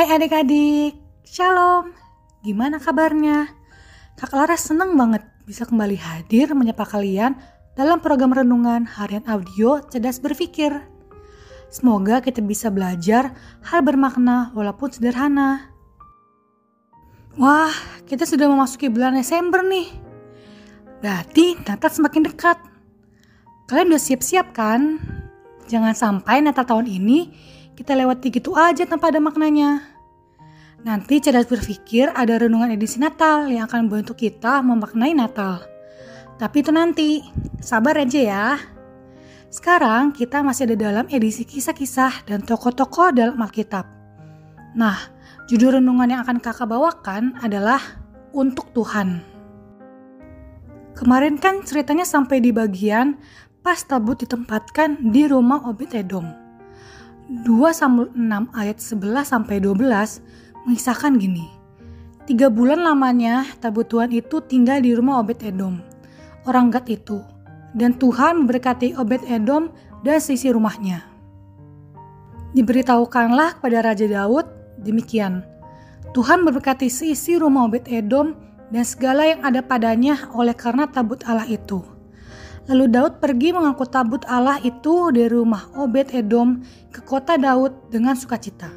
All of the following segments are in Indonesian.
Hai adik-adik, Shalom. Gimana kabarnya? Kak Lara seneng banget bisa kembali hadir menyapa kalian dalam program renungan harian audio Cerdas Berpikir. Semoga kita bisa belajar hal bermakna walaupun sederhana. Wah, kita sudah memasuki bulan Desember nih. Berarti Natal semakin dekat. Kalian udah siap-siap kan? Jangan sampai Natal tahun ini kita lewati gitu aja tanpa ada maknanya. Nanti cerdas berpikir ada renungan edisi Natal yang akan membantu kita memaknai Natal. Tapi itu nanti, sabar aja ya. Sekarang kita masih ada dalam edisi kisah-kisah dan tokoh-tokoh dalam Alkitab. Nah, judul renungan yang akan kakak bawakan adalah Untuk Tuhan. Kemarin kan ceritanya sampai di bagian pas tabut ditempatkan di rumah Obed Edom. 2 Samuel 6 ayat 11 sampai 12 mengisahkan gini. Tiga bulan lamanya tabut Tuhan itu tinggal di rumah Obed Edom, orang Gad itu. Dan Tuhan memberkati Obed Edom dan sisi rumahnya. Diberitahukanlah kepada Raja Daud demikian. Tuhan memberkati sisi rumah Obed Edom dan segala yang ada padanya oleh karena tabut Allah itu Lalu Daud pergi mengangkut tabut Allah itu dari rumah Obed Edom ke kota Daud dengan sukacita.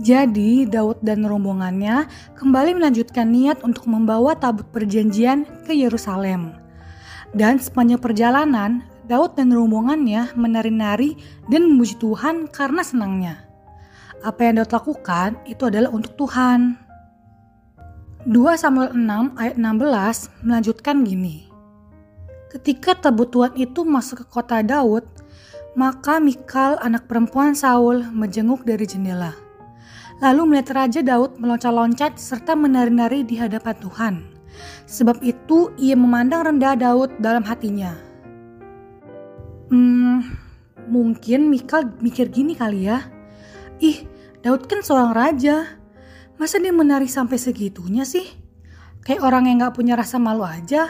Jadi Daud dan rombongannya kembali melanjutkan niat untuk membawa tabut perjanjian ke Yerusalem. Dan sepanjang perjalanan, Daud dan rombongannya menari-nari dan memuji Tuhan karena senangnya. Apa yang Daud lakukan itu adalah untuk Tuhan. 2 Samuel 6 ayat 16 melanjutkan gini. Ketika tabut Tuhan itu masuk ke kota Daud, maka Mikal anak perempuan Saul menjenguk dari jendela. Lalu melihat Raja Daud meloncat-loncat serta menari-nari di hadapan Tuhan. Sebab itu ia memandang rendah Daud dalam hatinya. Hmm, mungkin Mikal mikir gini kali ya. Ih, Daud kan seorang raja. Masa dia menari sampai segitunya sih? Kayak orang yang gak punya rasa malu aja.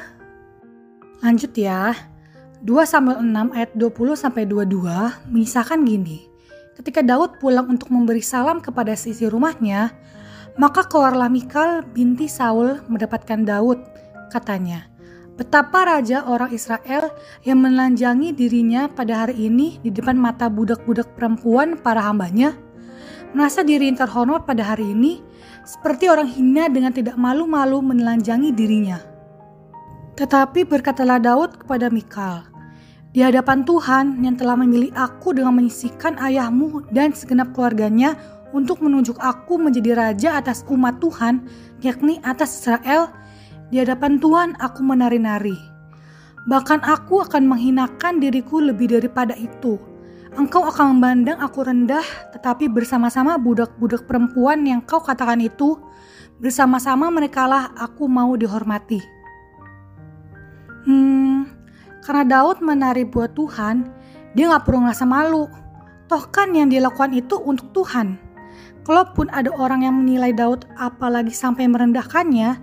Lanjut ya. 2 Samuel 6 ayat 20 sampai 22 mengisahkan gini. Ketika Daud pulang untuk memberi salam kepada sisi rumahnya, maka keluarlah Mikal binti Saul mendapatkan Daud. Katanya, betapa raja orang Israel yang menelanjangi dirinya pada hari ini di depan mata budak-budak perempuan para hambanya, merasa diri terhonor pada hari ini, seperti orang hina dengan tidak malu-malu menelanjangi dirinya. Tetapi berkatalah Daud kepada Mikal, di hadapan Tuhan yang telah memilih aku dengan menyisihkan ayahmu dan segenap keluarganya untuk menunjuk aku menjadi raja atas umat Tuhan, yakni atas Israel, di hadapan Tuhan aku menari-nari. Bahkan aku akan menghinakan diriku lebih daripada itu. Engkau akan memandang aku rendah, tetapi bersama-sama budak-budak perempuan yang kau katakan itu, bersama-sama merekalah aku mau dihormati.' Karena Daud menari buat Tuhan, dia gak perlu ngerasa malu. Toh kan yang dilakukan itu untuk Tuhan. Kalaupun ada orang yang menilai Daud apalagi sampai merendahkannya,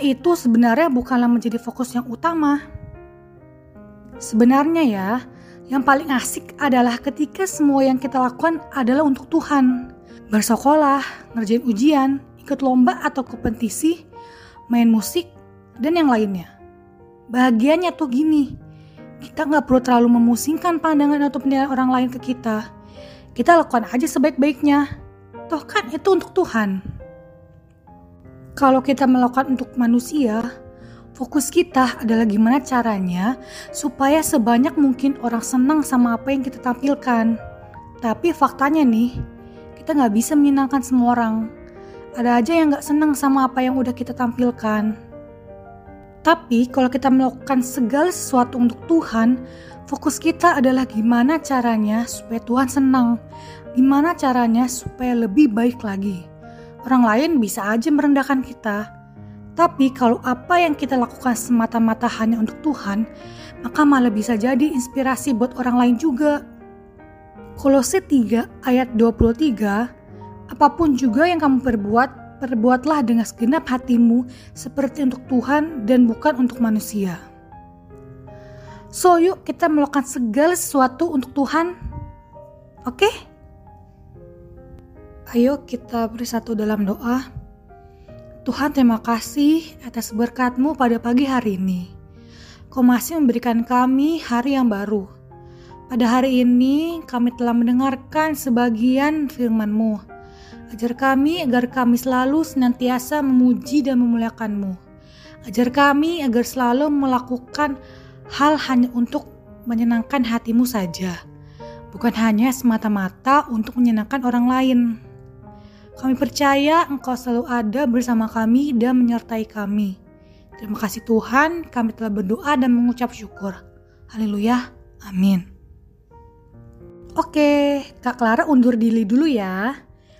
yaitu sebenarnya bukanlah menjadi fokus yang utama. Sebenarnya ya, yang paling asik adalah ketika semua yang kita lakukan adalah untuk Tuhan. Bersekolah, ngerjain ujian, ikut lomba atau kompetisi, main musik, dan yang lainnya. Bahagianya tuh gini, kita nggak perlu terlalu memusingkan pandangan atau penilaian orang lain ke kita. Kita lakukan aja sebaik-baiknya. Toh kan itu untuk Tuhan. Kalau kita melakukan untuk manusia, fokus kita adalah gimana caranya supaya sebanyak mungkin orang senang sama apa yang kita tampilkan. Tapi faktanya nih, kita nggak bisa menyenangkan semua orang. Ada aja yang nggak senang sama apa yang udah kita tampilkan. Tapi kalau kita melakukan segala sesuatu untuk Tuhan, fokus kita adalah gimana caranya supaya Tuhan senang. Gimana caranya supaya lebih baik lagi. Orang lain bisa aja merendahkan kita. Tapi kalau apa yang kita lakukan semata-mata hanya untuk Tuhan, maka malah bisa jadi inspirasi buat orang lain juga. Kolose 3 ayat 23, apa pun juga yang kamu perbuat, perbuatlah dengan segenap hatimu seperti untuk Tuhan dan bukan untuk manusia. So yuk kita melakukan segala sesuatu untuk Tuhan. Oke? Okay? Ayo kita bersatu dalam doa. Tuhan terima kasih atas berkatmu pada pagi hari ini. Kau masih memberikan kami hari yang baru. Pada hari ini kami telah mendengarkan sebagian firman-Mu. Ajar kami agar kami selalu senantiasa memuji dan memuliakan-Mu. Ajar kami agar selalu melakukan hal hanya untuk menyenangkan hatimu saja. Bukan hanya semata-mata untuk menyenangkan orang lain. Kami percaya Engkau selalu ada bersama kami dan menyertai kami. Terima kasih Tuhan, kami telah berdoa dan mengucap syukur. Haleluya, amin. Oke, Kak Clara undur diri dulu ya.